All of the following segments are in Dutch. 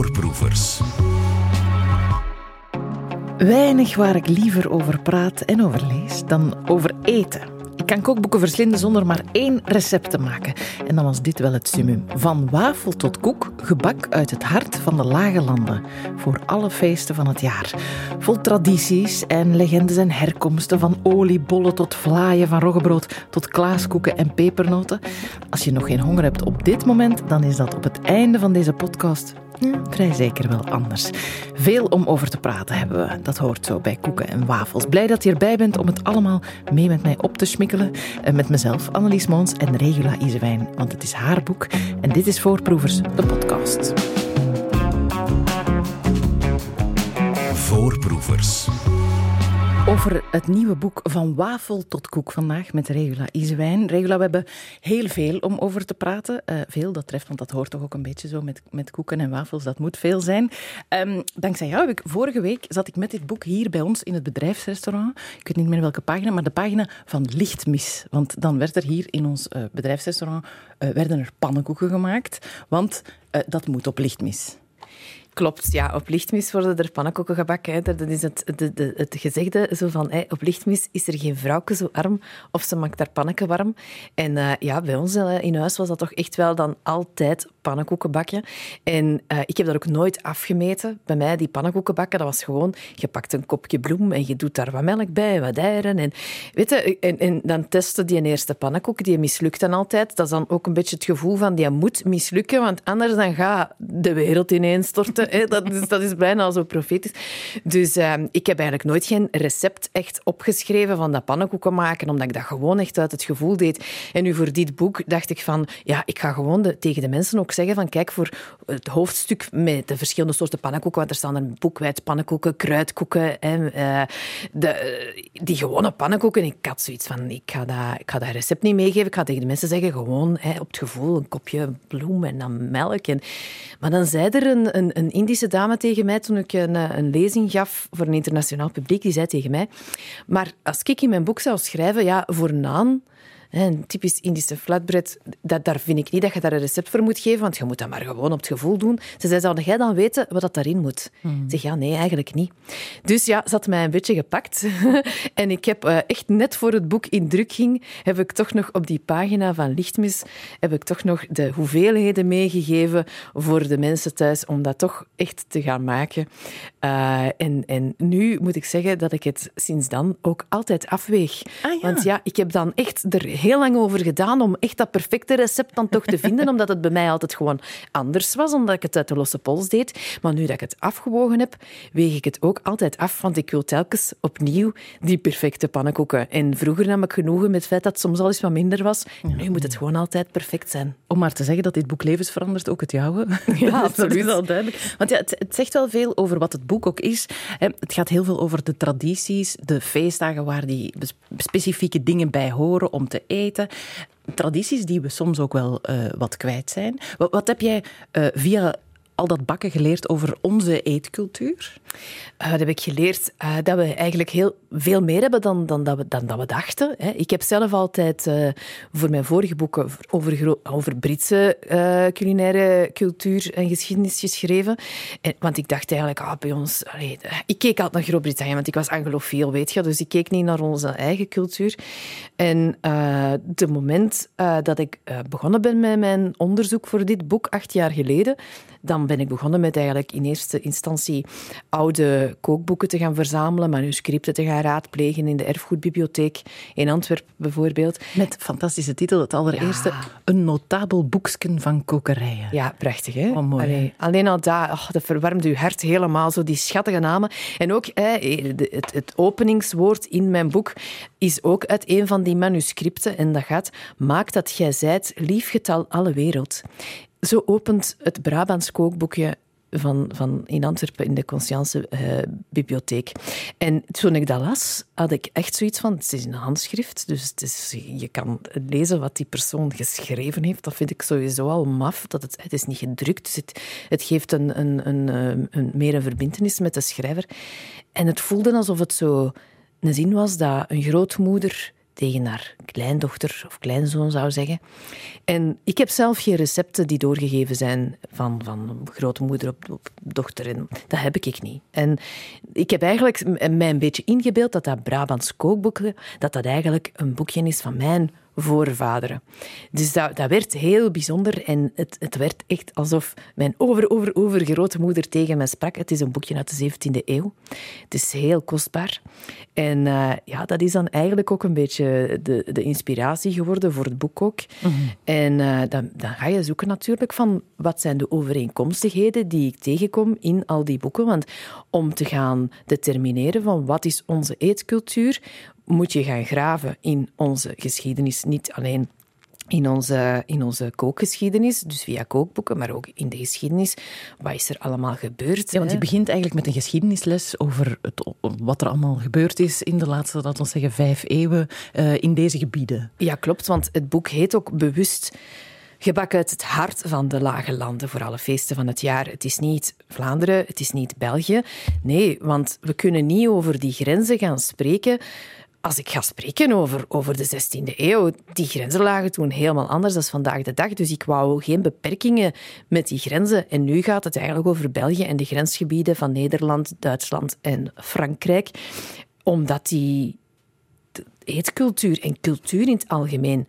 Voorproevers. Weinig waar ik liever over praat en over lees dan over eten. Ik kan kookboeken verslinden zonder maar één recept te maken. En dan was dit wel het summum. Van wafel tot koek, gebak uit het hart van de lage landen. Voor alle feesten van het jaar. Vol tradities en legendes en herkomsten. Van oliebollen tot vlaaien, van roggebrood tot klaaskoeken en pepernoten. Als je nog geen honger hebt op dit moment, dan is dat op het einde van deze podcast vrij zeker wel anders. Veel om over te praten hebben we. Dat hoort zo bij koeken en wafels. Blij dat je erbij bent om het allemaal mee met mij op te smikkelen. Eh, met mezelf, Annelies Moons en Regula Isewijn. Want het is haar boek en dit is Voorproevers, de podcast. Voorproevers over het nieuwe boek Van Wafel tot Koek vandaag met Regula Isewijn. Regula, we hebben heel veel om over te praten. Uh, veel, dat treft, want dat hoort toch ook een beetje zo met, met koeken en wafels. Dat moet veel zijn. Um, dankzij jou heb ik vorige week zat ik met dit boek hier bij ons in het bedrijfsrestaurant. Ik weet niet meer welke pagina, maar de pagina van Lichtmis. Want dan werd er hier in ons uh, bedrijfsrestaurant uh, werden er pannenkoeken gemaakt. Want dat moet op Lichtmis. Klopt, ja. Op lichtmis worden er pannenkoeken gebakken. Hè. Dat is het, de, de, het gezegde zo van, hè, op lichtmis is er geen vrouwke zo arm of ze maakt daar pannenken warm. En uh, ja, bij ons uh, in huis was dat toch echt wel dan altijd pannenkoeken bakken. En uh, ik heb dat ook nooit afgemeten. Bij mij, die pannenkoeken bakken, dat was gewoon, je pakt een kopje bloem en je doet daar wat melk bij, wat eieren. En, weet je, en, en dan testen die eerste pannenkoek, die mislukt dan altijd. Dat is dan ook een beetje het gevoel van, die moet mislukken, want anders dan gaat de wereld Dat, is, dat is bijna zo profetisch. Dus uh, ik heb eigenlijk nooit geen recept echt opgeschreven van dat pannenkoeken maken, omdat ik dat gewoon echt uit het gevoel deed. En nu voor dit boek dacht ik van, ja, ik ga gewoon tegen de mensen ook zeggen van, kijk, voor het hoofdstuk met de verschillende soorten pannenkoeken, want er staan er boekwijd pannenkoeken, kruidkoeken, hè, uh, de, die gewone pannenkoeken. Ik had zoiets van, ik ga, dat, ik ga dat recept niet meegeven. Ik ga tegen de mensen zeggen, gewoon hè, op het gevoel, een kopje bloem en dan melk. En, maar dan zei er een, een, een Indische dame tegen mij toen ik een, een lezing gaf voor een internationaal publiek. Die zei tegen mij, maar als ik in mijn boek zou schrijven, ja, voor naan een typisch Indische flatbread, dat, daar vind ik niet dat je daar een recept voor moet geven, want je moet dat maar gewoon op het gevoel doen. Ze zei, zou jij dan weten wat dat daarin moet? Hmm. Ik zeg, ja, nee, eigenlijk niet. Dus ja, ze had mij een beetje gepakt. en ik heb uh, echt net voor het boek in druk ging, heb ik toch nog op die pagina van Lichtmis, heb ik toch nog de hoeveelheden meegegeven voor de mensen thuis, om dat toch echt te gaan maken. Uh, en, en nu moet ik zeggen dat ik het sinds dan ook altijd afweeg. Ah, ja. Want ja, ik heb dan echt er heel lang over gedaan om echt dat perfecte recept dan toch te vinden, omdat het bij mij altijd gewoon anders was, omdat ik het uit de losse pols deed. Maar nu dat ik het afgewogen heb, weeg ik het ook altijd af, want ik wil telkens opnieuw die perfecte pannenkoeken. En vroeger nam ik genoegen met het feit dat het soms al eens wat minder was. Nu moet het gewoon altijd perfect zijn. Om maar te zeggen dat dit boek levens verandert, ook het jouwe. Ja, absoluut. al duidelijk. Want ja, het, het zegt wel veel over wat het boek ook is. Het gaat heel veel over de tradities, de feestdagen waar die specifieke dingen bij horen om te eten. Tradities die we soms ook wel uh, wat kwijt zijn. Wat, wat heb jij uh, via al dat bakken geleerd over onze eetcultuur? Uh, dat heb ik geleerd uh, dat we eigenlijk heel veel meer hebben dan, dan, dat, we, dan dat we dachten. Hè. Ik heb zelf altijd uh, voor mijn vorige boeken over, over Britse culinaire cultuur en geschiedenis geschreven. En, want ik dacht eigenlijk, ah, bij ons... Ik keek altijd naar Groot-Brittannië, want ik was anglofiel, weet je. Dus ik keek niet naar onze eigen cultuur. En de moment dat ik begonnen ben met mijn onderzoek voor dit boek, acht jaar geleden, dan ben ik begonnen met eigenlijk in eerste instantie oude kookboeken te gaan verzamelen, manuscripten te gaan raadplegen in de erfgoedbibliotheek in Antwerpen bijvoorbeeld. Met fantastische titel, het allereerste, een notabel boeksken van kokerijen. Ja, prachtig hè? Oh, mooi. Allee, alleen al dat, oh, dat verwarmt uw hart helemaal, zo die schattige namen. En ook het, het openingswoord in mijn boek is ook uit een van die manuscripten en dat gaat, maak dat gij zijt liefgetal alle wereld. Zo opent het Brabants kookboekje van, van in Antwerpen in de Conscience uh, Bibliotheek. En toen ik dat las, had ik echt zoiets van: het is een handschrift, dus het is, je kan lezen wat die persoon geschreven heeft. Dat vind ik sowieso al maf. Dat het, het is niet gedrukt, dus het, het geeft een, een, een, eh, een, meer een verbindenis met de schrijver. En het voelde alsof het zo een zin was dat een grootmoeder tegen haar kleindochter of kleinzoon zou zeggen. En ik heb zelf geen recepten die doorgegeven zijn van, van grootmoeder op, op dochter. En dat heb ik niet. En ik heb eigenlijk mij een beetje ingebeeld dat dat Brabants kookboekje, dat dat eigenlijk een boekje is van mijn voorvaderen. Dus dat, dat werd heel bijzonder en het, het werd echt alsof mijn over, over, over grootmoeder tegen mij sprak. Het is een boekje uit de 17e eeuw. Het is heel kostbaar. En uh, ja, dat is dan eigenlijk ook een beetje de, de inspiratie geworden voor het boek ook. Mm -hmm. En uh, dan, dan ga je zoeken natuurlijk van wat zijn de overeenkomstigheden die ik tegenkom in al die boeken. Want om te gaan determineren van wat is onze eetcultuur, moet je gaan graven in onze geschiedenis. Niet alleen in onze, in onze kookgeschiedenis, dus via kookboeken, maar ook in de geschiedenis. Wat is er allemaal gebeurd? Ja, want je begint eigenlijk met een geschiedenisles over het, wat er allemaal gebeurd is in de laatste, laten we zeggen, vijf eeuwen uh, in deze gebieden. Ja, klopt, want het boek heet ook bewust Gebak uit het hart van de lage landen voor alle feesten van het jaar. Het is niet Vlaanderen, het is niet België. Nee, want we kunnen niet over die grenzen gaan spreken als ik ga spreken over, over de 16e eeuw, die grenzen lagen toen helemaal anders dan vandaag de dag. Dus ik wou geen beperkingen met die grenzen. En nu gaat het eigenlijk over België en de grensgebieden van Nederland, Duitsland en Frankrijk. Omdat die eetcultuur en cultuur in het algemeen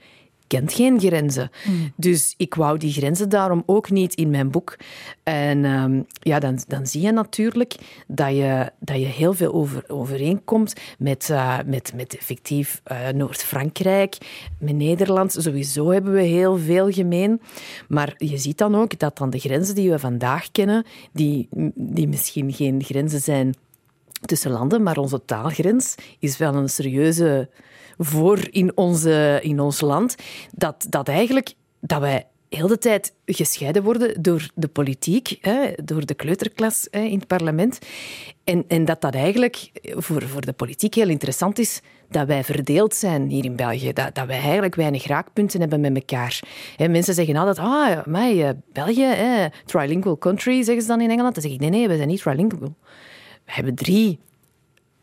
kent geen grenzen. Mm. Dus ik wou die grenzen daarom ook niet in mijn boek. En um, ja, dan, dan zie je natuurlijk dat je, dat je heel veel over, overeenkomt met, uh, met, met effectief uh, Noord-Frankrijk, met Nederland. Sowieso hebben we heel veel gemeen. Maar je ziet dan ook dat dan de grenzen die we vandaag kennen, die, die misschien geen grenzen zijn tussen landen, maar onze taalgrens is wel een serieuze voor in, onze, in ons land, dat, dat eigenlijk dat wij heel de tijd gescheiden worden door de politiek, hè, door de kleuterklas hè, in het parlement. En, en dat dat eigenlijk voor, voor de politiek heel interessant is dat wij verdeeld zijn hier in België. Dat, dat wij eigenlijk weinig raakpunten hebben met elkaar. Hè, mensen zeggen altijd, ah, mij, eh, België, hè, trilingual country, zeggen ze dan in Engeland. Dan zeg ik, nee, nee, we zijn niet trilingual. We hebben drie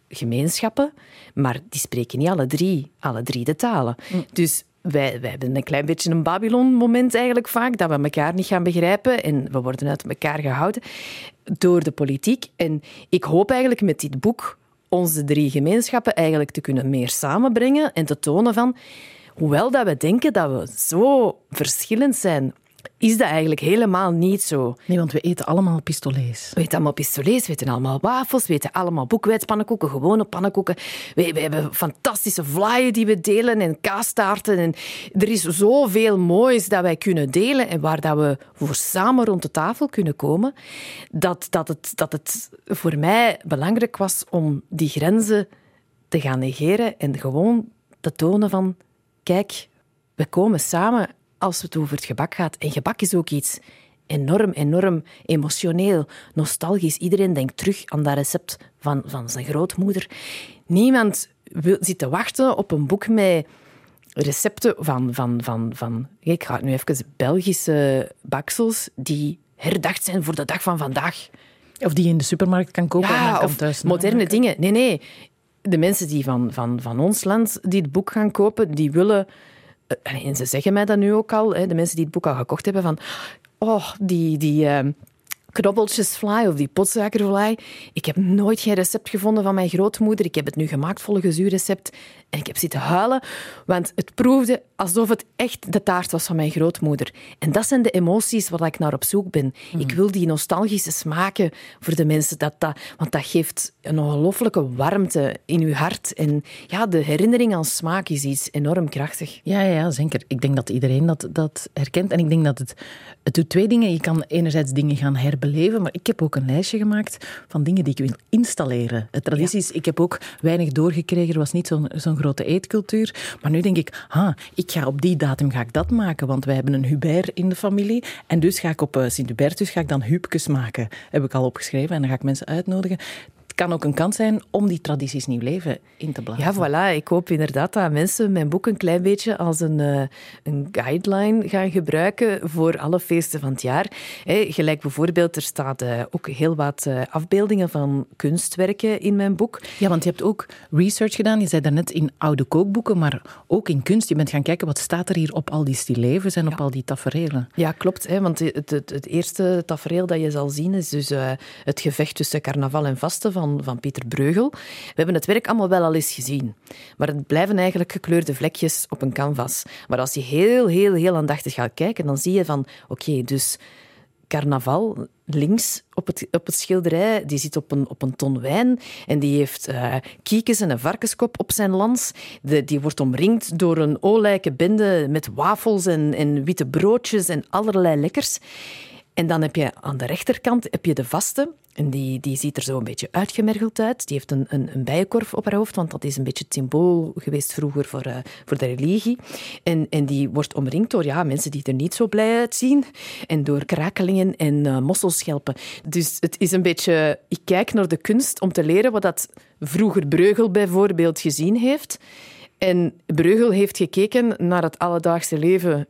gemeenschappen, maar die spreken niet alle drie, alle drie de talen. Mm. Dus wij, wij hebben een klein beetje een Babylon-moment eigenlijk vaak, dat we elkaar niet gaan begrijpen en we worden uit elkaar gehouden door de politiek. En ik hoop eigenlijk met dit boek onze drie gemeenschappen eigenlijk te kunnen meer samenbrengen en te tonen van, hoewel dat we denken dat we zo verschillend zijn is dat eigenlijk helemaal niet zo. Nee, want we eten allemaal pistolets. We eten allemaal pistolets, we eten allemaal wafels, we eten allemaal boekwijdspannenkoeken, gewone pannenkoeken. We, we, hebben fantastische vlaaien die we delen en kaastaarten. En er is zoveel moois dat wij kunnen delen en waar dat we voor samen rond de tafel kunnen komen, dat, dat, het, dat het voor mij belangrijk was om die grenzen te gaan negeren en gewoon te tonen van, kijk, we komen samen als het over het gebak gaat. En gebak is ook iets enorm, enorm emotioneel, nostalgisch. Iedereen denkt terug aan dat recept van, van zijn grootmoeder. Niemand wil, zit te wachten op een boek met recepten van, van, van, van ik ga nu even Belgische baksels die herdacht zijn voor de dag van vandaag. Of die je in de supermarkt kan kopen ja, en kan thuis moderne dingen. Nee, nee. De mensen die van, van, van ons land die het boek gaan kopen, die willen en ze zeggen mij dat nu ook al, de mensen die het boek al gekocht hebben, van oh, die, die uh, of die potsuikervlaai. Ik heb nooit geen recept gevonden van mijn grootmoeder. Ik heb het nu gemaakt volgens uw recept. En ik heb zitten huilen, want het proefde alsof het echt de taart was van mijn grootmoeder. En dat zijn de emoties waar ik naar op zoek ben. Ik mhm. wil die nostalgische smaken voor de mensen, dat, dat, want dat geeft een ongelooflijke warmte in uw hart. En ja, de herinnering aan smaak is iets enorm krachtig. Ja, ja, zeker. Ik denk dat iedereen dat, dat herkent. En ik denk dat het, het doet twee dingen. Je kan enerzijds dingen gaan herbeleven, maar ik heb ook een lijstje gemaakt van dingen die ik wil installeren. Het traditie is, ik heb ook weinig doorgekregen. Er was niet zo'n zo'n grote eetcultuur. Maar nu denk ik, ah, ik ga op die datum ga ik dat maken, want wij hebben een Hubert in de familie. En dus ga ik op uh, Sint-Hubertus ga ik dan hupjes maken. Heb ik al opgeschreven en dan ga ik mensen uitnodigen kan ook een kans zijn om die tradities nieuw leven in te blazen. Ja, voilà. Ik hoop inderdaad dat mensen mijn boek een klein beetje als een, uh, een guideline gaan gebruiken voor alle feesten van het jaar. gelijk bijvoorbeeld, er staat uh, ook heel wat uh, afbeeldingen van kunstwerken in mijn boek. Ja, want je hebt ook research gedaan. Je zei daarnet in oude kookboeken, maar ook in kunst. Je bent gaan kijken wat staat er hier op al die stilevens en op al die tafereelen. Ja, klopt. Hè, want het, het, het eerste tafereel dat je zal zien is dus het gevecht tussen carnaval en vasten van, van Pieter Breugel. We hebben het werk allemaal wel al eens gezien. Maar het blijven eigenlijk gekleurde vlekjes op een canvas. Maar als je heel, heel, heel aandachtig gaat kijken, dan zie je van... Oké, dus carnaval links op het, op het schilderij, die zit op een, op een ton wijn en die heeft uh, kiekens en een varkenskop op zijn lans. Die wordt omringd door een olijke bende met wafels en, en witte broodjes en allerlei lekkers. En dan heb je aan de rechterkant heb je de vaste. En die, die ziet er zo een beetje uitgemergeld uit. Die heeft een, een, een bijenkorf op haar hoofd, want dat is een beetje het symbool geweest vroeger voor, uh, voor de religie. En, en die wordt omringd door ja, mensen die er niet zo blij uitzien. En door krakelingen en uh, mosselschelpen. Dus het is een beetje... Ik kijk naar de kunst om te leren wat dat vroeger Breugel bijvoorbeeld gezien heeft. En Breugel heeft gekeken naar het alledaagse leven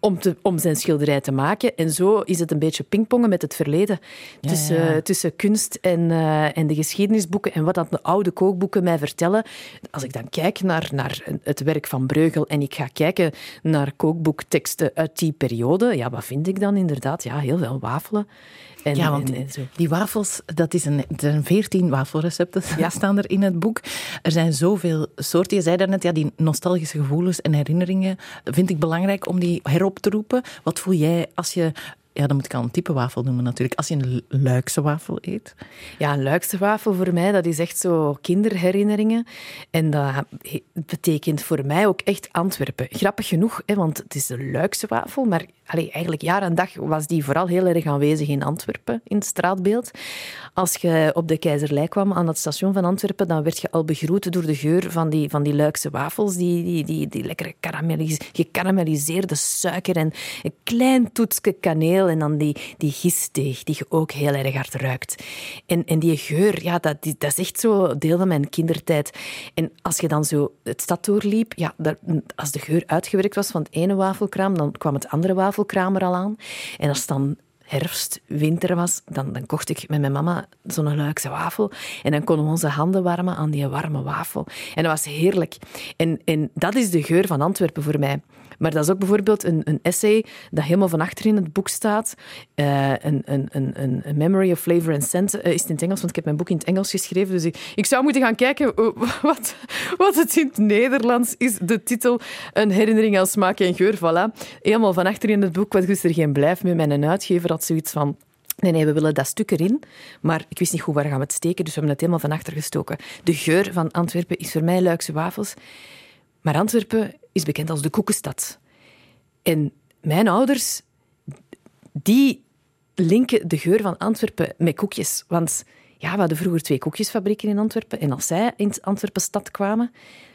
om, te, om zijn schilderij te maken. En zo is het een beetje pingpongen met het verleden. tussen, tussen kunst en, uh, en de geschiedenisboeken en wat dat de oude kookboeken mij vertellen. Als ik dan kijk naar, naar het werk van Breugel en ik ga kijken naar kookboekteksten uit die periode, ja, wat vind ik dan inderdaad? Ja, heel veel wafelen. En, ja, want die wafels, dat is een, er zijn veertien wafelrecepten ja. staan er in het boek. Er zijn zoveel soorten. Je zei daarnet, ja, die nostalgische gevoelens en herinneringen vind ik belangrijk om die herop te roepen. Wat voel jij als je ja, dan moet ik al een type wafel noemen natuurlijk. Als je een Luikse wafel eet. Ja, een Luikse wafel voor mij, dat is echt zo kinderherinneringen. En dat betekent voor mij ook echt Antwerpen. Grappig genoeg, hè, want het is een Luikse wafel, maar allee, eigenlijk jaar en dag was die vooral heel erg aanwezig in Antwerpen, in het straatbeeld. Als je op de Keizerlei kwam aan het station van Antwerpen, dan werd je al begroet door de geur van die, van die Luikse wafels, die, die, die, die lekkere gekarameliseerde suiker en een klein toetsje kaneel en dan die, die gistdeeg, die je ook heel erg hard ruikt. En, en die geur, ja, dat, dat is echt zo deel van mijn kindertijd. En als je dan zo het stad doorliep, ja, als de geur uitgewerkt was van het ene wafelkraam, dan kwam het andere wafelkraam er al aan. En als dan herfst, winter was, dan, dan kocht ik met mijn mama zo'n luikse wafel. En dan konden we onze handen warmen aan die warme wafel. En dat was heerlijk. En, en dat is de geur van Antwerpen voor mij. Maar dat is ook bijvoorbeeld een, een essay dat helemaal van achter in het boek staat. Uh, een, een, een, een Memory of Flavor and Scent uh, is in het Engels, want ik heb mijn boek in het Engels geschreven. Dus ik, zou moeten gaan kijken wat, wat het in het Nederlands is. De titel Een herinnering aan smaak en geur, voilà. Helemaal van achter in het boek was er geen blijf meer. Mijn uitgever had zoiets van... Nee, nee, we willen dat stuk erin. Maar ik wist niet goed waar gaan we het steken, dus we hebben het helemaal van achter gestoken. De geur van Antwerpen is voor mij Luikse wafels. Maar Antwerpen is bekend als de koekenstad. En mijn ouders, die linken de geur van Antwerpen met koekjes. Want ja, we hadden vroeger twee koekjesfabrieken in Antwerpen. En als zij in Antwerpen stad kwamen,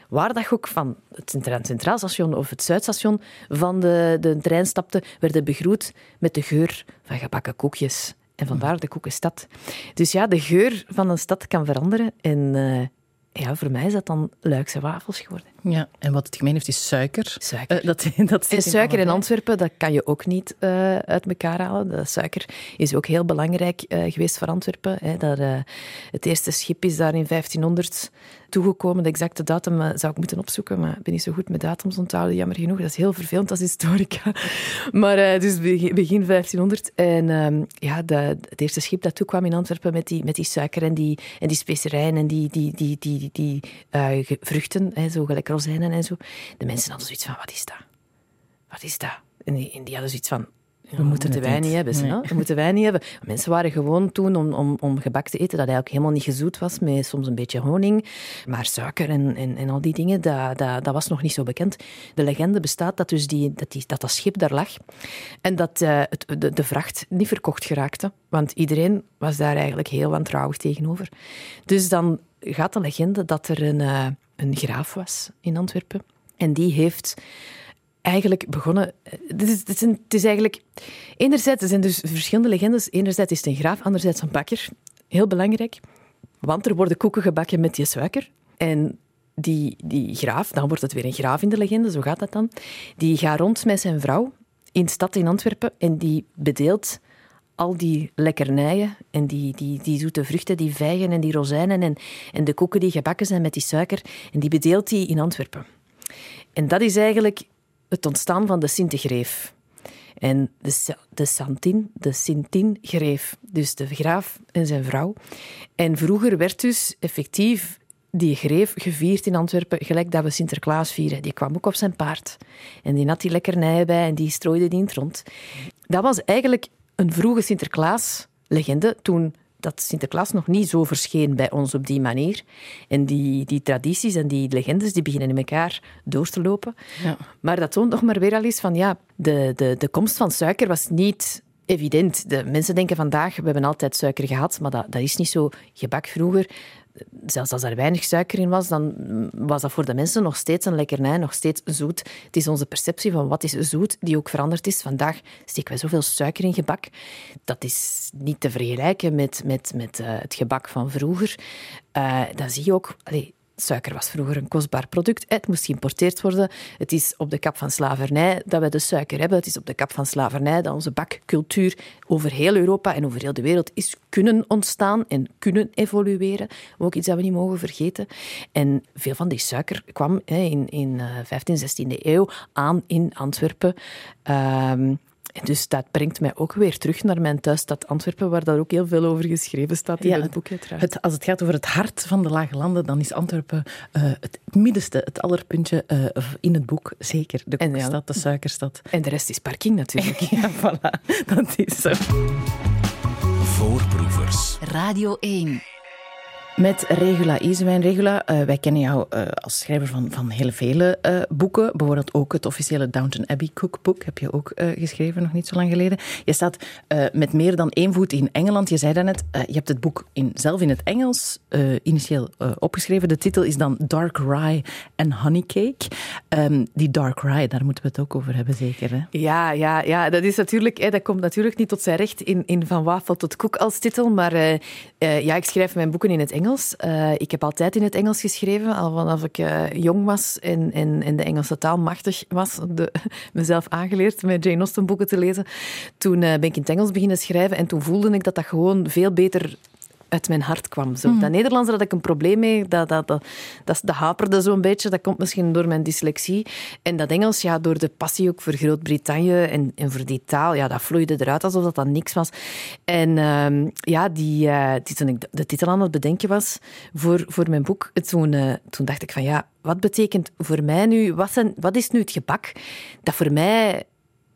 waar dat ook van het Centraal Station of het Zuidstation van de, de trein stapte, werden begroet met de geur van gebakken koekjes. En vandaar de koekenstad. Dus ja, de geur van een stad kan veranderen. En uh, ja, voor mij is dat dan Luikse wafels geworden. Ja, en wat het gemeen heeft is suiker. Suiker. Uh, dat, dat en suiker in Antwerpen, dat kan je ook niet uh, uit elkaar halen. De suiker is ook heel belangrijk uh, geweest voor Antwerpen. Hè. Dat, het eerste schip is daar in 1500 toegekomen. De exacte datum zou ik moeten opzoeken, maar ik ben niet zo goed met datums onthouden, jammer genoeg. Dat is heel vervelend als historica. Maar dus begin 1500. En ehm, ja, de, het eerste schip dat toekwam in Antwerpen met die, met die suiker en die, en die specerijen en die, die, die, die, die, die vruchten, hè, zo gelijk rozijnen en zo. De mensen hadden zoiets van, wat is dat? Wat is dat? En die, en die hadden zoiets van, we moeten de wijn niet hebben. Nee. We moeten wijn niet hebben. Mensen waren gewoon toen om, om, om gebak te eten dat eigenlijk helemaal niet gezoet was, met soms een beetje honing. Maar suiker en, en, en al die dingen, dat, dat, dat was nog niet zo bekend. De legende bestaat dat dus die, dat, die, dat, dat schip daar lag en dat uh, het, de, de vracht niet verkocht geraakte. Want iedereen was daar eigenlijk heel wantrouwig tegenover. Dus dan gaat de legende dat er een, uh, een graaf was in Antwerpen. En die heeft eigenlijk begonnen. Het is, het, is het is, eigenlijk. Enerzijds er zijn dus verschillende legendes. Enerzijds is het een graaf, anderzijds een bakker. Heel belangrijk. Want er worden koeken gebakken met die suiker. En die, die graaf, dan wordt het weer een graaf in de legende, zo gaat dat dan. Die gaat rond met zijn vrouw in de stad in Antwerpen en die bedeelt al die lekkernijen en die, die, die zoete vruchten, die vijgen en die rozijnen en, en de koeken die gebakken zijn met die suiker. En die bedeelt hij in Antwerpen. En dat is eigenlijk het ontstaan van de Sintegreef. En de, de Santin, de Sintin-greef, dus de graaf en zijn vrouw. En vroeger werd dus effectief die greef gevierd in Antwerpen, gelijk dat we Sinterklaas vieren. Die kwam ook op zijn paard. En die had die lekkernijen bij en die strooide die in het rond. Dat was eigenlijk een vroege Sinterklaas-legende toen dat Sinterklaas nog niet zo verscheen bij ons op die manier. En die, die tradities en die legendes die beginnen in elkaar door te lopen. Ja. Maar dat toont nog maar weer al eens van ja, de, de, de komst van suiker was niet evident. De mensen denken vandaag, we hebben altijd suiker gehad, maar dat, dat is niet zo. Gebak vroeger zelfs als er weinig suiker in was, dan was dat voor de mensen nog steeds een lekkernij, nog steeds zoet. Het is onze perceptie van wat is zoet die ook veranderd is. Vandaag steken wij zoveel suiker in gebak. Dat is niet te vergelijken met, met, met uh, het gebak van vroeger. Uh, dan zie je ook... Suiker was vroeger een kostbaar product. Het moest geïmporteerd worden. Het is op de kap van slavernij dat we de suiker hebben. Het is op de kap van slavernij dat onze bakcultuur over heel Europa en over heel de wereld is kunnen ontstaan en kunnen evolueren. Ook iets dat we niet mogen vergeten. En veel van die suiker kwam in, in 15e, 16e eeuw aan in Antwerpen. Ehm, en dus dat brengt mij ook weer terug naar mijn thuisstad Antwerpen, waar daar ook heel veel over geschreven staat in het boek. Het, als het gaat over het hart van de Lage Landen, dan is Antwerpen uh, het middenste, het allerpuntje uh, in het boek. Zeker, de koekstad, de suikerstad. En de rest is parking natuurlijk. ja, voilà, dat is zo. Voorproevers. Radio 1. Met Regula Isewijn. Regula, uh, wij kennen jou uh, als schrijver van, van heel vele uh, boeken. Bijvoorbeeld ook het officiële Downton Abbey cookbook heb je ook geschreven, nog niet zo lang geleden. Je staat met meer dan één voet in Engeland. Je zei daarnet, je hebt het boek in, zelf in het Engels initieel opgeschreven. De titel is dan Dark Rye and Honey Cake. Um, die Dark Rye, daar moeten we het ook over hebben, zeker? Hè? Ja, ja, ja, dat is natuurlijk, hè, dat komt natuurlijk niet tot zijn recht in, in Van Wafel tot Koek als titel. Maar ja, ik schrijf mijn boeken in het Engels. Uh, ik heb altijd in het Engels geschreven, al vanaf ik uh, jong was en, en, de Engelse taal machtig was. De, mezelf aangeleerd met Jane Austen boeken te lezen. Toen uh, ben ik in het Engels beginnen schrijven en toen voelde ik dat dat gewoon veel beter uit mijn hart kwam. Zo. Mm. Dat Nederlands had ik een probleem mee. Dat, dat, dat, dat, dat haperde zo'n beetje. Dat komt misschien door mijn dyslexie. En dat Engels, ja, door de passie ook voor Groot-Brittannië en, en voor die taal, ja, dat vloeide eruit alsof dat, dat niks was. En uh, ja, die, uh, die, toen ik de titel aan het bedenken was voor, voor mijn boek, toen, uh, toen dacht ik van ja, wat betekent voor mij nu, wat, zijn, wat is nu het gebak dat voor mij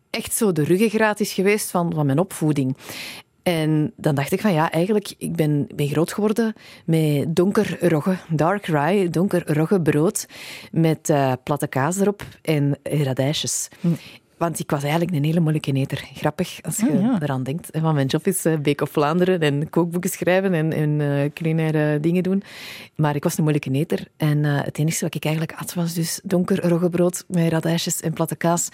echt zo de ruggengraat is geweest van, van mijn opvoeding. En dan dacht ik van ja, eigenlijk, ik ben, ben groot geworden met donker rogge, dark rye, donker rogge brood met uh, platte kaas erop en radijsjes. Hm. Want ik was eigenlijk een hele moeilijke eter. Grappig als je ah, eraan denkt. Want mijn job is uh, Beek of Vlaanderen en kookboeken schrijven en, en uh, culinaire dingen doen. Maar ik was een moeilijke eter. En uh, het enige wat ik eigenlijk at was dus donker roggebrood met radijsjes en platte kaas.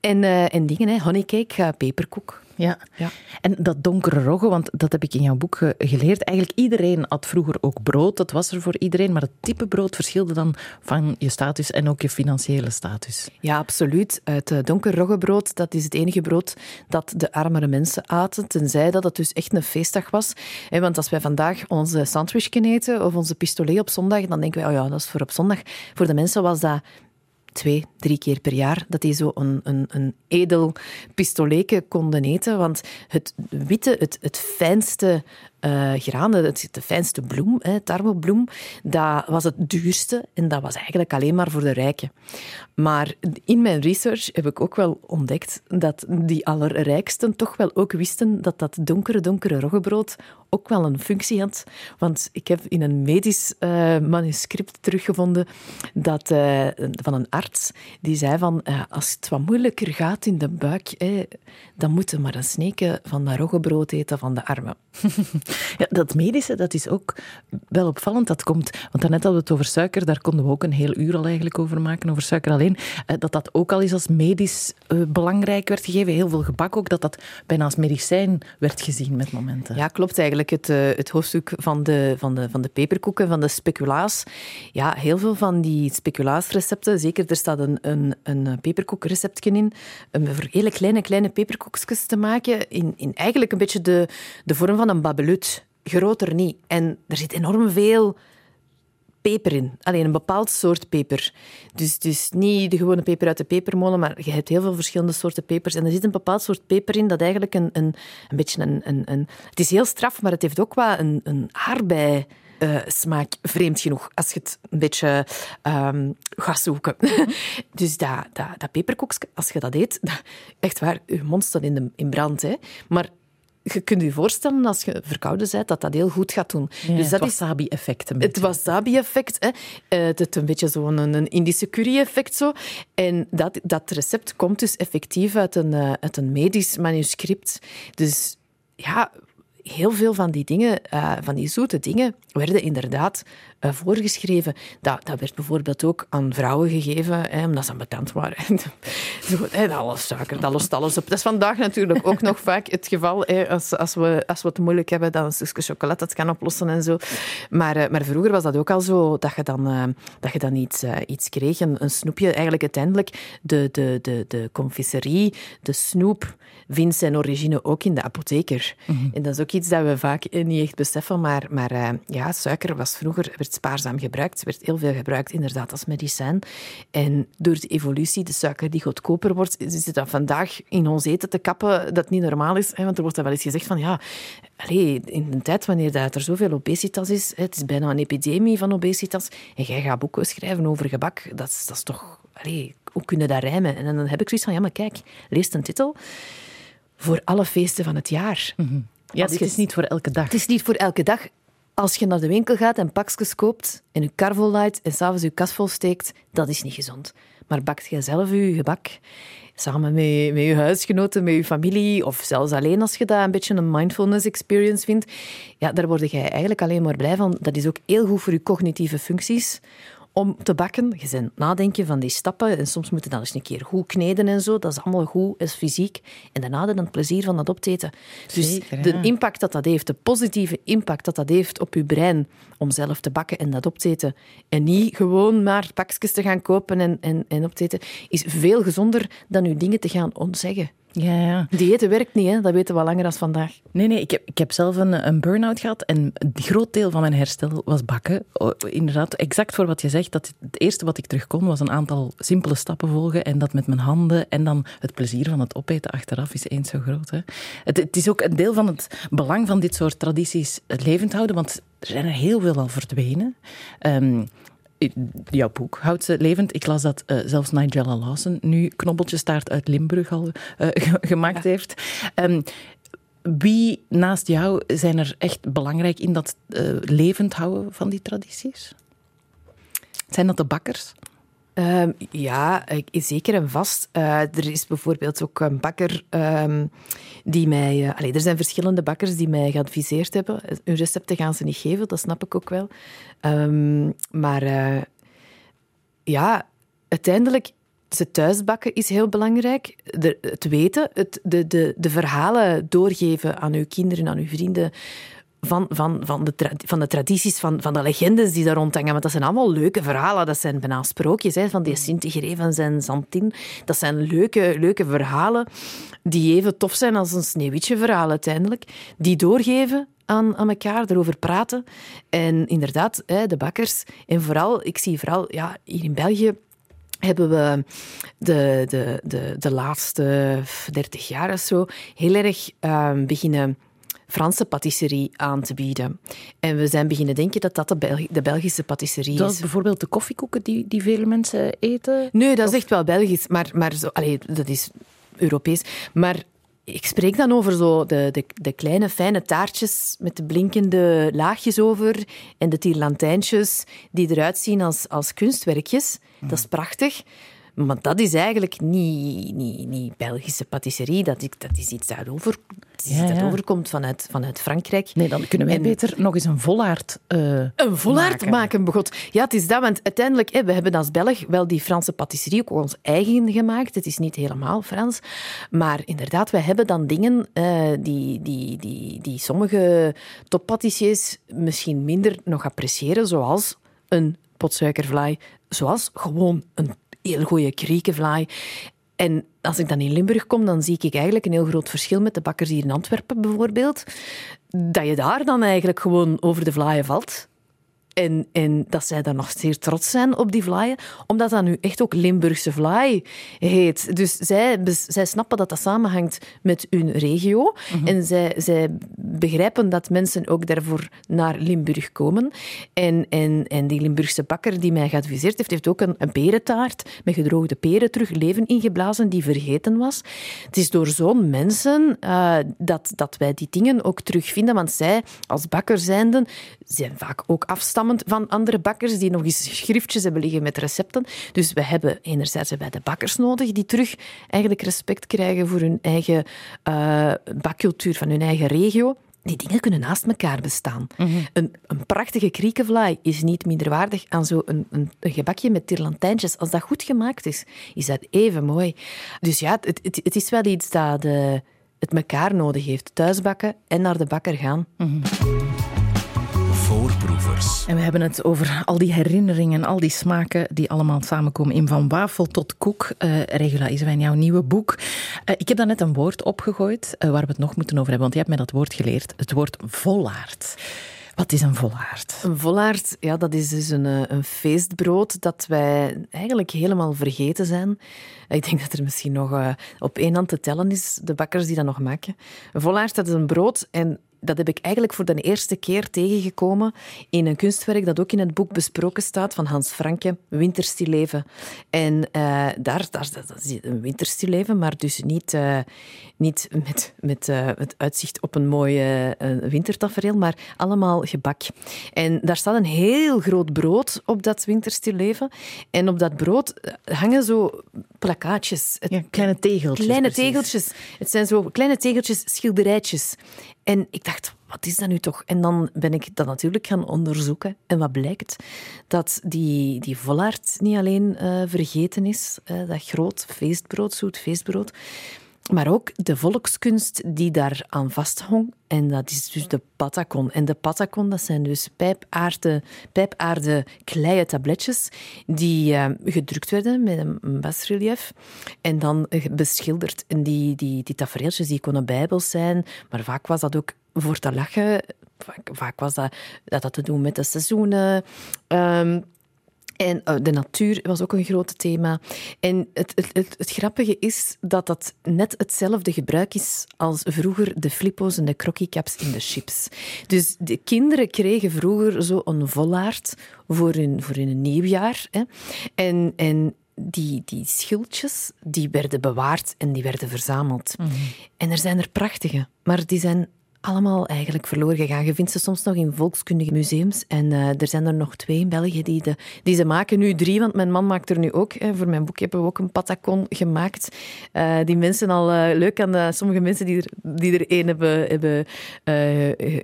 En, en dingen, hè, honeycake, peperkoek. Ja. ja. En dat donkere rogge, want dat heb ik in jouw boek geleerd. Eigenlijk iedereen had vroeger ook brood, dat was er voor iedereen. Maar het type brood verschilde dan van je status en ook je financiële status. Ja, absoluut. Het donker roggebrood, dat is het enige brood dat de armere mensen aten. Tenzij dat het dus echt een feestdag was. Want als wij vandaag onze sandwich eten of onze pistolet op zondag, dan denken wij, oh ja, dat is voor op zondag. Voor de mensen was dat twee, drie keer per jaar, dat die zo een, een, een edel pistoletje konden eten. Want het witte, het, het fijnste uh, graan, het, de fijnste bloem, hè, tarwebloem, dat was het duurste en dat was eigenlijk alleen maar voor de rijken. Maar in mijn research heb ik ook wel ontdekt dat die allerrijksten toch wel ook wisten dat dat donkere, donkere roggebrood ook wel een functie had. Want ik heb in een medisch uh, manuscript teruggevonden dat, uh, van een arts die zei van als het wat moeilijker gaat in de buik, dan moeten maar een sneken van dat roggebrood eten van de armen. Ja, dat medische, dat is ook wel opvallend. Dat komt, want daarnet hadden we het over suiker, daar konden we ook een heel uur al eigenlijk over maken, over suiker alleen. Eh, dat dat ook al eens als medisch eh, belangrijk werd gegeven. Heel veel gebak ook, dat dat bijna als medicijn werd gezien met momenten. Ja, klopt eigenlijk. Het, uh, het hoofdstuk van de, van, de, van de peperkoeken, van de speculaas. Ja, heel veel van die speculaasrecepten, zeker er staat een, een, een peperkoekreceptje in, om voor hele kleine, kleine peperkoekjes te maken, in, in eigenlijk een beetje de, de vorm van een babelut. Groter niet. En er zit enorm veel peper in. Alleen een bepaald soort peper. Dus, dus niet de gewone peper uit de pepermolen, maar je hebt heel veel verschillende soorten pepers. En er zit een bepaald soort peper in dat eigenlijk een, een, een beetje een, een, een... Het is heel straf, maar het heeft ook wel een, een aardbei... Uh, smaak, vreemd genoeg, als je het een beetje um, gaat zoeken. dus dat, dat, dat peperkoekje, als je dat eet, echt waar, je mond staat in, de, in brand. Hè. Maar je kunt je voorstellen als je verkouden bent dat dat heel goed gaat doen. Ja, dus dat het wasabi-effect. Het wasabi-effect. Hè. Uh, het een beetje zo'n een Indische curry-effect. Zo. En dat, dat recept komt dus effectief uit een, uh, uit een medisch manuscript. Dus ja, heel veel van die dingen, uh, van die zoete dingen, werden inderdaad uh, voorgeschreven. Dat, dat werd bijvoorbeeld ook aan vrouwen gegeven, hè, omdat ze bekend waren. Zo, hè, dat alles suiker, dat lost alles op. Dat is vandaag natuurlijk ook nog vaak het geval. Hè, als, als, we, als we het moeilijk hebben, dan een chocolade dat kan oplossen en zo. Maar, uh, maar vroeger was dat ook al zo, dat je dan, dat je dan iets, iets kreeg, een, een, snoepje. Eigenlijk uiteindelijk de, de, de, de confiserie, de snoep, vindt zijn origine ook in de apotheker. Mm -hmm. En dat is ook iets dat we vaak niet echt beseffen, maar, maar ja, suiker was vroeger werd spaarzaam gebruikt, werd heel veel gebruikt inderdaad als medicijn. En door de evolutie, de suiker die goedkoper wordt, is het dan vandaag in ons eten te kappen dat niet normaal is. Hè? Want er wordt dan wel eens gezegd van ja, allez, in een tijd wanneer dat er zoveel obesitas is, het is bijna een epidemie van obesitas, en jij gaat boeken schrijven over gebak, dat is, dat is toch... Allez, hoe kunnen dat rijmen? En dan heb ik zoiets van, ja, maar kijk, lees een titel voor alle feesten van het jaar. Mm -hmm. Ja, het is niet voor elke dag. Het is niet voor elke dag. Als je naar de winkel gaat en pakjes koopt en je kar vol en s'avonds je kas vol steekt, dat is niet gezond. Maar bakt jij zelf je gebak, samen met, met je huisgenoten, met je familie, of zelfs alleen als je dat een beetje een mindfulness experience vindt, ja, daar word jij eigenlijk alleen maar blij van. Dat is ook heel goed voor je cognitieve functies om te bakken. Je bent nadenken van die stappen en soms moet je dan eens een keer goed kneden en zo. Dat is allemaal goed, is fysiek. En daarna dan het plezier van dat op te eten. Dus Zeker, de impact dat dat heeft, de positieve impact dat dat heeft op je brein om zelf te bakken en dat op te eten. En niet gewoon maar pakjes te gaan kopen en, en, en op te eten, is veel gezonder dan je dingen te gaan ontzeggen. Ja, ja. Diëten werkt niet, hè? dat weten we langer dan vandaag. Nee, nee, ik heb, ik heb zelf een, een burn-out gehad en een groot deel van mijn herstel was bakken. Inderdaad, exact voor wat je zegt. Dat het eerste wat ik terug kon was een aantal simpele stappen volgen en dat met mijn handen. En dan het plezier van het opeten achteraf is eens zo groot. Hè? Het, het is ook een deel van het belang van dit soort tradities levend houden, want er zijn er heel veel al verdwenen. Um, jouw boek houdt ze levend. Ik las dat uh, zelfs Nigella Lawson nu knobbeltjestaart uit Limburg al uh, gemaakt ja. heeft. Um, wie naast jou zijn er echt belangrijk in dat uh, levend houden van die tradities? Zijn dat de bakkers? Um, ja, zeker en vast. Uh, er is bijvoorbeeld ook een bakker um, die mij... Uh, er zijn verschillende bakkers die mij geadviseerd hebben. Hun recepten gaan ze niet geven, dat snap ik ook wel. Um, maar uh, ja, uiteindelijk... Ze thuisbakken is heel belangrijk. Het weten, het, de, de, de verhalen doorgeven aan uw kinderen, aan uw vrienden van, van, van, de, van de tradities, van, van de legendes die daar rondhangen. Want dat zijn allemaal leuke verhalen. Dat zijn bijna sprookjes hè, van die Sint-Grevens en Zantin. Dat zijn leuke, leuke verhalen die even tof zijn als een Sneeuwwitje-verhaal uiteindelijk. Die doorgeven aan, aan elkaar, erover praten. En inderdaad, hè, de bakkers. En vooral, ik zie vooral ja, hier in België hebben we de, de, de, de laatste dertig jaar of zo heel erg uh, beginnen Franse patisserie aan te bieden. En we zijn beginnen denken dat dat de, Belg de Belgische patisserie is. Dat is bijvoorbeeld de koffiekoeken die, die vele mensen eten? Nee, dat is echt wel Belgisch, maar, maar zo, allez, dat is Europees. Maar ik spreek dan over zo de, de, de, kleine fijne taartjes met de blinkende laagjes over en de tierlantijntjes die eruit zien als, als kunstwerkjes. Dat is prachtig. Maar dat is eigenlijk niet, niet, niet Belgische patisserie. Dat, dat is iets dat, over, dat overkomt vanuit, vanuit Frankrijk. Nee, dan kunnen wij beter nog eens een volaard uh, Een volaard maken. maken, begot. Ja, het is dat, want uiteindelijk, hè, we hebben als Belg wel die Franse patisserie ook ons eigen gemaakt. Het is niet helemaal Frans. Maar inderdaad, wij hebben dan dingen uh, die, die, die, die sommige toppatissiers misschien minder nog appreciëren, zoals een potsuikervlaai, zoals gewoon een heel goede kriekenvlaai. En als ik dan in Limburg kom, dan zie ik eigenlijk een heel groot verschil met de bakkers hier in Antwerpen bijvoorbeeld. Dat je daar dan eigenlijk gewoon over de vlaaien valt. En, en dat zij daar nog zeer trots zijn op die vlaaien, omdat dat nu echt ook Limburgse vlaai heet. Dus zij, zij snappen dat dat samenhangt met hun regio. Mhm. En zij, zij begrijpen dat mensen ook daarvoor naar Limburg komen. En, en, en die Limburgse bakker die mij geadviseerd heeft, heeft ook een, een perentaart met gedroogde peren terug leven ingeblazen die vergeten was. Het is door zo'n mensen uh, dat, dat wij die dingen ook terugvinden, want zij als bakker zijnde zijn vaak ook afstand van andere bakkers die nog eens schriftjes hebben liggen met recepten. Dus we hebben enerzijds hebben de bakkers nodig die terug eigenlijk respect krijgen voor hun eigen uh, bakcultuur van hun eigen regio. Die dingen kunnen naast elkaar bestaan. Mhm. een, een, prachtige kriekenvlaai is niet minder waardig aan zo'n een, een, een, gebakje met tirlantijntjes. Als dat goed gemaakt is, is dat even mooi. Dus ja, het, het, het is wel iets dat de, eh, het elkaar nodig heeft. Thuisbakken en naar de bakker gaan. Mm Voorproevers. En we hebben het over al die herinneringen, al die smaken die allemaal samenkomen in Van Wafel tot Koek. Uh, Regula Isewijn, jouw nieuwe boek. Uh, ik heb daar net een woord opgegooid uh, waar we het nog moeten over hebben, want je hebt mij dat woord geleerd. Het woord vollaard. Wat is een vollaard? Een vollaard, ja, dat is dus een, een feestbrood dat wij eigenlijk helemaal vergeten zijn. Ik denk dat er misschien nog op één hand te tellen is, de bakkers die dat nog maken. Een vollaard, dat is een brood en dat heb ik eigenlijk voor de eerste keer tegengekomen in een kunstwerk dat ook in het boek besproken staat van Hans Franke, Winterstilleven. En uh, daar, daar dat is een winterstilleven, maar dus niet, uh, niet met, met uh, het uitzicht op een mooi wintertafereel, maar allemaal gebak. En daar staat een heel groot brood op dat winterstilleven. En op dat brood hangen zo plakkaatjes. Ja, kleine tegeltjes. Kleine tegeltjes. Het zijn zo kleine tegeltjes, schilderijtjes. En ik dacht, wat is dat nu toch? En dan ben ik dat natuurlijk gaan onderzoeken. En wat blijkt? Dat die, die niet alleen uh, vergeten is, uh, dat groot feestbrood, zoet feestbrood, maar ook de volkskunst die daar aan vasthong. En dat is dus de patakon. En de patakon, dat zijn dus pijpaarde, pijpaarde tabletjes die uh, gedrukt werden met een basrelief en dan beschilderd. En die, die, die tafereeltjes die konden bijbels zijn, maar vaak was dat ook voor te lachen. Vaak, was dat, dat te doen met de seizoenen. Um, en uh, de natuur was ook een groot thema. En het, het, het, het, grappige is dat dat net hetzelfde gebruik is als vroeger de flippo's en de croquis in de chips. Dus de kinderen kregen vroeger zo een vollaard voor hun, voor hun nieuwjaar. Hè. En, en die, die schildjes die werden bewaard en die werden verzameld. Mm -hmm. En er zijn er prachtige, maar die zijn allemaal eigenlijk verloren gegaan. Je vindt ze soms nog in volkskundige museums. En uh, er zijn er nog twee in België die, de, die ze maken. Nu drie, want mijn man maakt er nu ook. Hè. Voor mijn boek hebben we ook een patacon gemaakt. Uh, die mensen al uh, leuk aan de, sommige mensen die er, die er één hebben, hebben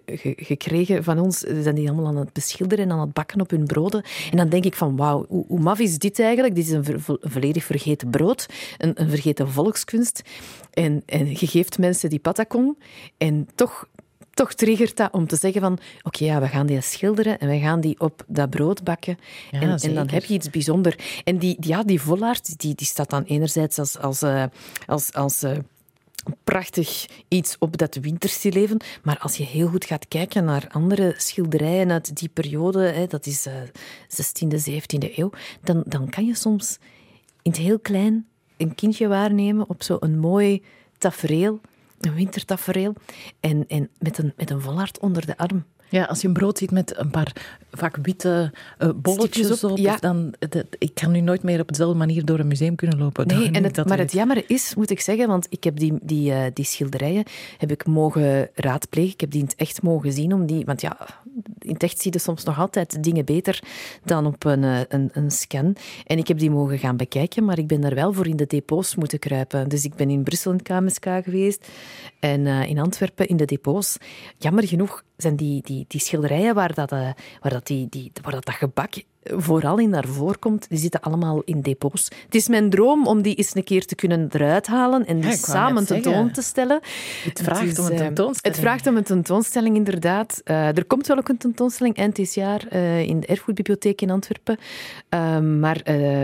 ge, gekregen van ons, zijn die allemaal aan het beschilderen en aan het bakken op hun broden. En dan denk ik van, wauw, hoe, hoe maf is dit eigenlijk? Dit is een volledig vergeten brood, een, een vergeten volkskunst. En, en je geeft mensen die patacon en toch toch triggert dat om te zeggen van oké, ja, we gaan die schilderen en we gaan die op dat brood bakken. Ja, en, en, dan heb je iets bijzonders. En die, ja, die volaard, die, die staat dan enerzijds als, als, uh, als, als uh, prachtig iets op dat winterstileven. Maar als je heel goed gaat kijken naar andere schilderijen uit die periode, hè, dat is uh, 16e, 17e eeuw, dan, dan kan je soms in het heel klein een kindje waarnemen op zo'n mooi tafereel een wintertafereel. En, en met, een, met een vollaard onder de arm. Ja, als je een brood ziet met een paar vaak witte uh, bolletjes op, ja. dan, ik kan nu nooit meer op dezelfde manier door een museum kunnen lopen. Nee, en het, maar het jammer is, moet ik zeggen, want ik heb die, die, uh, die schilderijen heb ik mogen raadplegen. Ik heb die in het echt mogen zien, om die, want ja, in het zie je soms nog altijd dingen beter dan op een, eh, een, een, scan. En ik heb die mogen gaan bekijken, maar ik ben daar wel voor in de depots moeten kruipen. Dus ik ben in Brussel in KMSK geweest en uh, in Antwerpen in de depots. Jammer genoeg zijn die, die, die schilderijen waar dat, uh, waar dat, die, die, waar dat, dat gebak vooral in naar voren komt, die zitten allemaal in depots. Het is mijn droom om die eens een keer te kunnen eruit halen en die ja, samen tentoon te stellen. Het vraagt om een tentoonstelling. Het vraagt om een tentoonstelling, inderdaad. Uh, er komt wel ook een tentoonstelling eind dit jaar uh, in de Erfgoedbibliotheek in Antwerpen. Uh, maar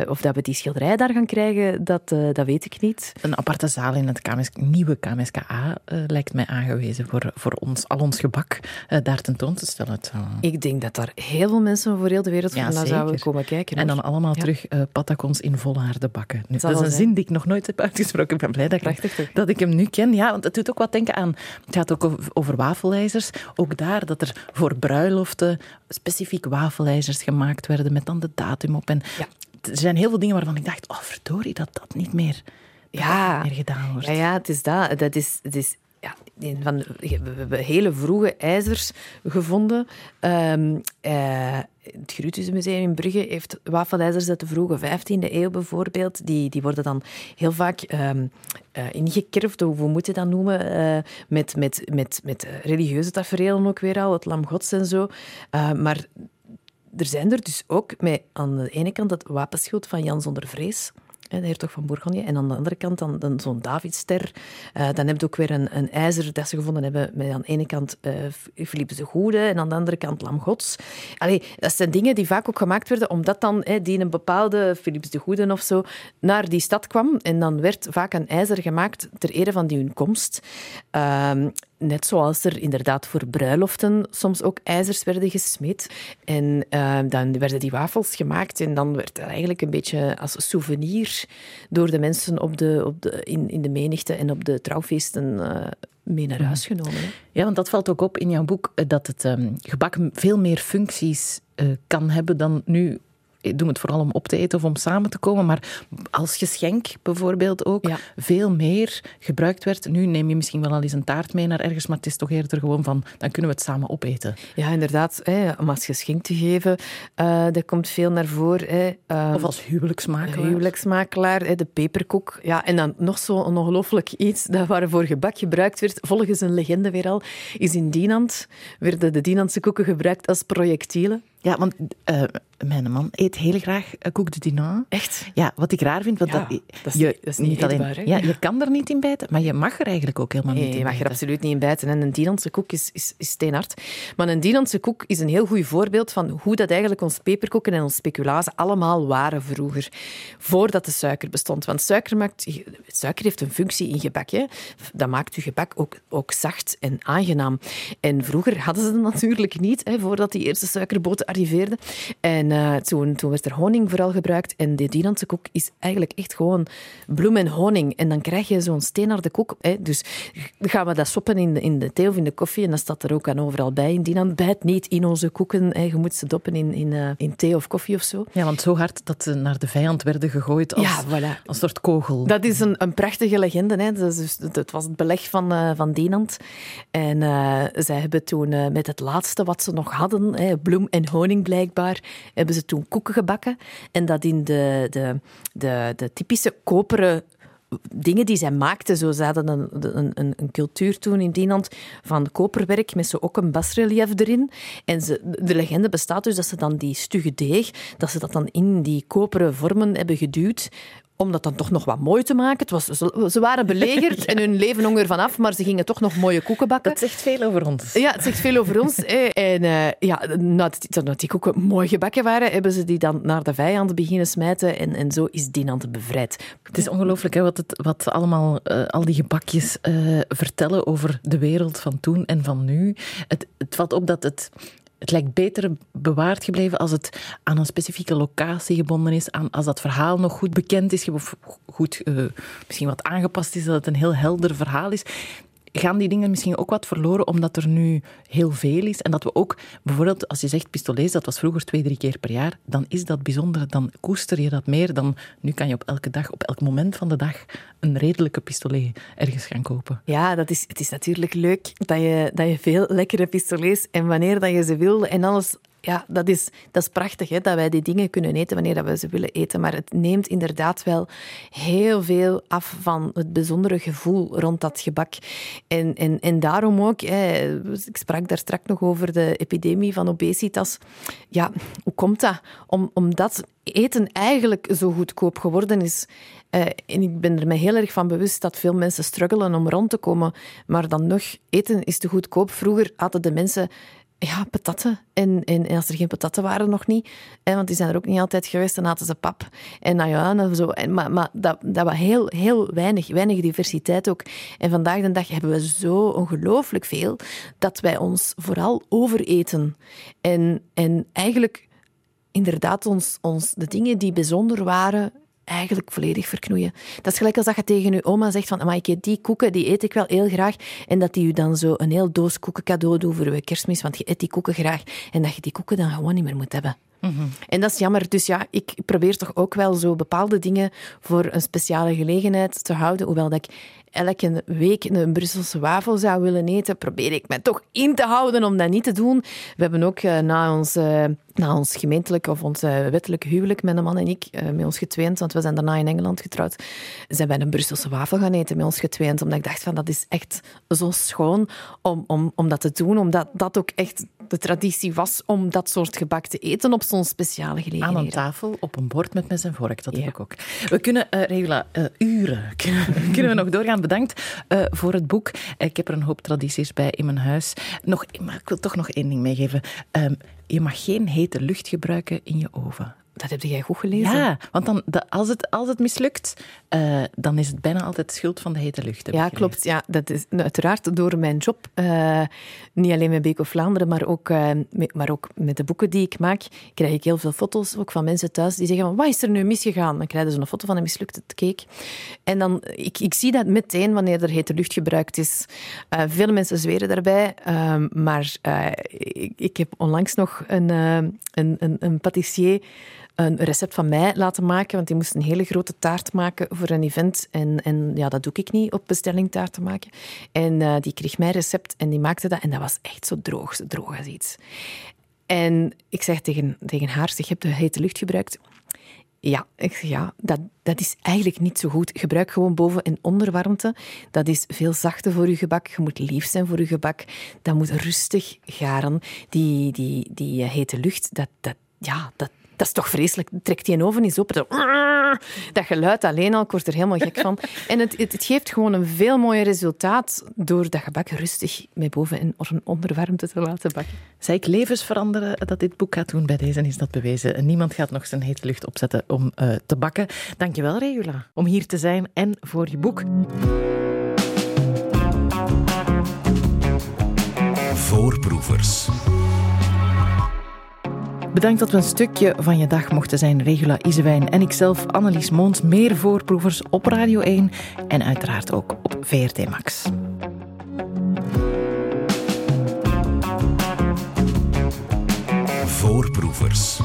of dat we die schilderij daar gaan krijgen, dat, dat weet ik niet. Een aparte zaal in het KMS, nieuwe KMSKA lijkt mij aangewezen voor, voor ons, al ons gebak daar tentoon te stellen. Ik denk dat daar heel veel mensen over heel de wereld ja, van zouden komen kijken. En dan allemaal terug uh, patacons in volle aarde bakken. Nu, dat is een zin die ik nog nooit heb uitgesproken. Ik ben blij dat ik, dat ik hem nu ken. Ja, want het doet ook wat denken aan... Het gaat ook over wafelijzers. Ook daar dat er voor bruiloften specifiek wafelijzers gemaakt werden met dan de datum op. En er zijn heel veel dingen waarvan ik dacht, oh verdorie, dat dat niet meer, ja. meer gedaan wordt. Ja, ja, het is dat. Dat is... Het is ja, van, we hebben hele vroege ijzers gevonden. Um, uh, het Grutusmuseum in Brugge heeft wafelijzers uit de vroege 15e eeuw bijvoorbeeld. Die, die worden dan heel vaak um, ingekerfd, hoe moet je dat noemen, uh, met, met, met, met religieuze tafereelen ook weer al, het lam gods en zo. maar er zijn er dus ook met aan de ene kant het wapenschild van Jan zonder vrees de hertog van Bourgogne. En aan de andere kant dan, zo'n Davidster. Uh, dan heb je ook weer een, een ijzer dat ze gevonden hebben met aan de ene kant uh, Philips de Goede en aan de andere kant Lam Gods. Allee, dat zijn dingen die vaak ook gemaakt werden omdat dan die een bepaalde Philips de Goede of zo naar die stad kwam. En dan werd vaak een ijzer gemaakt ter ere van die hun komst. Uh, net zoals er inderdaad voor bruiloften soms ook ijzers werden gesmeed. En uh, dan werden die wafels gemaakt en dan werd er eigenlijk een beetje als souvenir door de mensen op de, op de, in, in de menigte en op de trouwfeesten uh, mee naar huis genomen. Hè? Ja, want dat valt ook op in jouw boek, eh, dat het um, gebak veel meer functies uh, kan hebben dan nu ik doe het vooral om op te eten of om samen te komen, maar als geschenk bijvoorbeeld ook veel meer gebruikt werd. Nu neem je misschien wel al eens een taart mee naar ergens, maar het is toch eerder gewoon van, dan kunnen we het samen opeten. Ja, inderdaad. Hè, om als geschenk te geven, uh, dat komt veel naar voren. Hè. Uh, of als huwelijksmakelaar. Huwelijksmakelaar, hè, de peperkoek. Ja, en dan nog zo'n ongelooflijk iets dat waarvoor gebak gebruikt werd, volgens een legende weer al, is in Dinant werden de Dinantse koeken gebruikt als projectielen. Ja, want uh, mijn man eet heel graag uh, koek de dinan. Echt? Ja, wat ik raar vind. Want ja, dat, dat, is, je, dat is niet, alleen, ja, Je kan er niet in bijten, maar je mag er eigenlijk ook helemaal nee, niet in je mag er absoluut niet in bijten. En een Dinantse koek is, is, is steenhard. Maar een Dinantse koek is een heel goed voorbeeld van hoe dat eigenlijk ons peperkoeken en ons speculazen allemaal waren vroeger. Voordat de suiker bestond. Want suiker, maakt, suiker heeft een functie in gebak. Hè. Dat maakt je gebak ook, ook zacht en aangenaam. En vroeger hadden ze dat natuurlijk niet, hè, voordat die eerste suikerboten arriveerden. En uh, toen, toen werd er honing vooral gebruikt. En de Dinantse koek is eigenlijk echt gewoon bloem en honing. En dan krijg je zo'n steenharde koek. Hè. Dus gaan we dat soppen in de, in de thee of in de koffie. En dat staat er ook aan overal bij in Dinant. Bijt niet in onze koeken. Hè. Je moet ze doppen in, in, uh, in thee of koffie of zo. Ja, want zo hard dat ze naar de vijand werden gegooid als, ja, voilà. een soort kogel. Dat is een, een prachtige legende. Hè. Dat, dus, was het beleg van, uh, van Dinant. En zij hebben toen met het laatste wat ze nog hadden, hè, bloem en honing blijkbaar, hebben ze toen koeken gebakken. En dat in de, de, de, de typische koperen dingen die zij maakten. Zo, ze hadden een, een, een cultuur toen in Dinant van koperwerk met zo ook een basrelief erin. En ze, de legende bestaat dus dat ze dan die stugge deeg, dat ze dat dan in die koperen vormen hebben geduwd om dat dan toch nog wat mooi te maken. Het was, ze, waren belegerd en hun leven hong ervan af, maar ze gingen toch nog mooie koeken bakken. Dat zegt veel over ons. Ja, het zegt veel over ons. En uh, ja, nadat die koeken mooi gebakken waren, hebben ze die dan naar de vijand beginnen smijten en, en zo is Dinant bevrijd. Het is ongelooflijk wat, het, wat allemaal, uh, al die gebakjes uh, vertellen over de wereld van toen en van nu. Het, het valt op dat het het lijkt beter bewaard gebleven als het aan een specifieke locatie gebonden is, aan, als dat verhaal nog goed bekend is, of goed, uh, misschien wat aangepast is, dat het een heel helder verhaal is. Gaan die dingen misschien ook wat verloren omdat er nu heel veel is. En dat we ook, bijvoorbeeld als je zegt pistolees, dat was vroeger twee, drie keer per jaar, dan is dat bijzonder, dan koester je dat meer dan nu kan je op elke dag, op elk moment van de dag een redelijke pistolet ergens gaan kopen. Ja, dat is, het is natuurlijk leuk dat je, dat je veel lekkere pistolets en wanneer dat je ze wil en alles ja, dat is, dat is prachtig hè, dat wij die dingen kunnen eten wanneer dat we ze willen eten. Maar het neemt inderdaad wel heel veel af van het bijzondere gevoel rond dat gebak. En, en, en daarom ook, hè, ik sprak daar straks nog over de epidemie van obesitas. Ja, hoe komt dat? Om, omdat eten eigenlijk zo goedkoop geworden is. Uh, en ik ben er me heel erg van bewust dat veel mensen struggelen om rond te komen. Maar dan nog, eten is te goedkoop. Vroeger hadden de mensen ja, patatten. En, en, als er geen patatten waren, nog niet. Want die zijn er ook niet altijd geweest. Dan hadden ze pap. En nou ja, zo. En, maar maar dat, dat was heel, heel weinig. Weinig diversiteit ook. En vandaag de dag hebben we zo ongelooflijk veel dat wij ons vooral overeten. En, en eigenlijk inderdaad ons, ons de dingen die bijzonder waren eigenlijk volledig verknoeien. Dat is gelijk als dat je tegen je oma zegt van, maar ik eet die koeken, die eet ik wel heel graag. En dat die je dan zo een heel doos koeken cadeau doet voor je kerstmis, want je eet die koeken graag. En dat je die koeken dan gewoon niet meer moet hebben. Mhm. En dat is jammer. Dus ja, ik probeer toch ook wel zo bepaalde dingen voor een speciale gelegenheid te houden. Hoewel dat ik elke week een Brusselse wafel zou willen eten, probeer ik mij toch in te houden om dat niet te doen. We hebben ook uh, na ons... Uh, na ons gemeentelijk of ons uh, wettelijk huwelijk, mijn man en ik, met ons getweend, want we zijn daarna in Engeland getrouwd, zijn wij een Brusselse wafel gaan eten met ons getweend, omdat ik dacht van, dat is echt zo schoon om, om, om dat te doen, omdat dat ook echt de traditie was om dat soort gebak te eten op zo'n speciale gelegenheid. Aan een tafel, op een bord met mes en vork, dat heb ik ook. We kunnen, uh, Regula, uren kunnen we nog doorgaan bedankt uh, voor het boek. Ik heb er een hoop tradities bij in mijn huis. Nog, maar ik wil toch nog één ding meegeven. Um, je mag geen hete lucht gebruiken in je oven. Dat heb jij goed gelezen. Ja, want dan, als, het, als het mislukt, uh, dan is het bijna altijd schuld van de hete lucht. Ja, klopt. Ja, dat is uiteraard door mijn job. Uh, niet alleen met Beko Vlaanderen, maar ook, uh, met, maar ook met de boeken die ik maak, krijg ik heel veel foto's ook van mensen thuis die zeggen: Wat is er nu misgegaan? Dan krijgen ze een foto van een mislukte cake. En dan, ik, ik zie dat meteen wanneer er hete lucht gebruikt is. veel mensen zweren daarbij, ehm, maar ik, ik, heb onlangs nog een, een, een, een patissier een recept van mij laten maken, want die moest een hele grote taart maken voor een event. En, en ja, dat doe ik niet, op bestelling taart te maken. En uh, die kreeg mijn recept en die maakte dat. En dat was echt zo droog, zo droog als iets. En ik zeg tegen, tegen haar, zeg, je hebt de hete lucht gebruikt. Ja, ik zeg, ja dat, dat is eigenlijk niet zo goed. Gebruik gewoon boven- en onderwarmte. Dat is veel zachter voor je gebak. Je moet lief zijn voor je gebak. Dat moet rustig garen. Die, die, die hete lucht, dat, dat, ja, dat, dat is toch vreselijk. Trekt die een oven eens open. Dat geluid alleen al, ik word er helemaal gek van. En het, het, geeft gewoon een veel mooier resultaat door dat gebak rustig met boven- en onderwarmte te laten bakken. Zij ik levens veranderen dat dit boek gaat doen? Bij deze is dat bewezen. Niemand gaat nog zijn hete lucht opzetten om uh, te bakken. Dankjewel, Regula, om hier te zijn en voor je boek. Voorproevers. Bedankt dat we een stukje van je dag mochten zijn, Regula Isewijn en ikzelf, Annelies Moons. Meer voorproevers op Radio 1 en uiteraard ook op VRT Max. Voorproevers.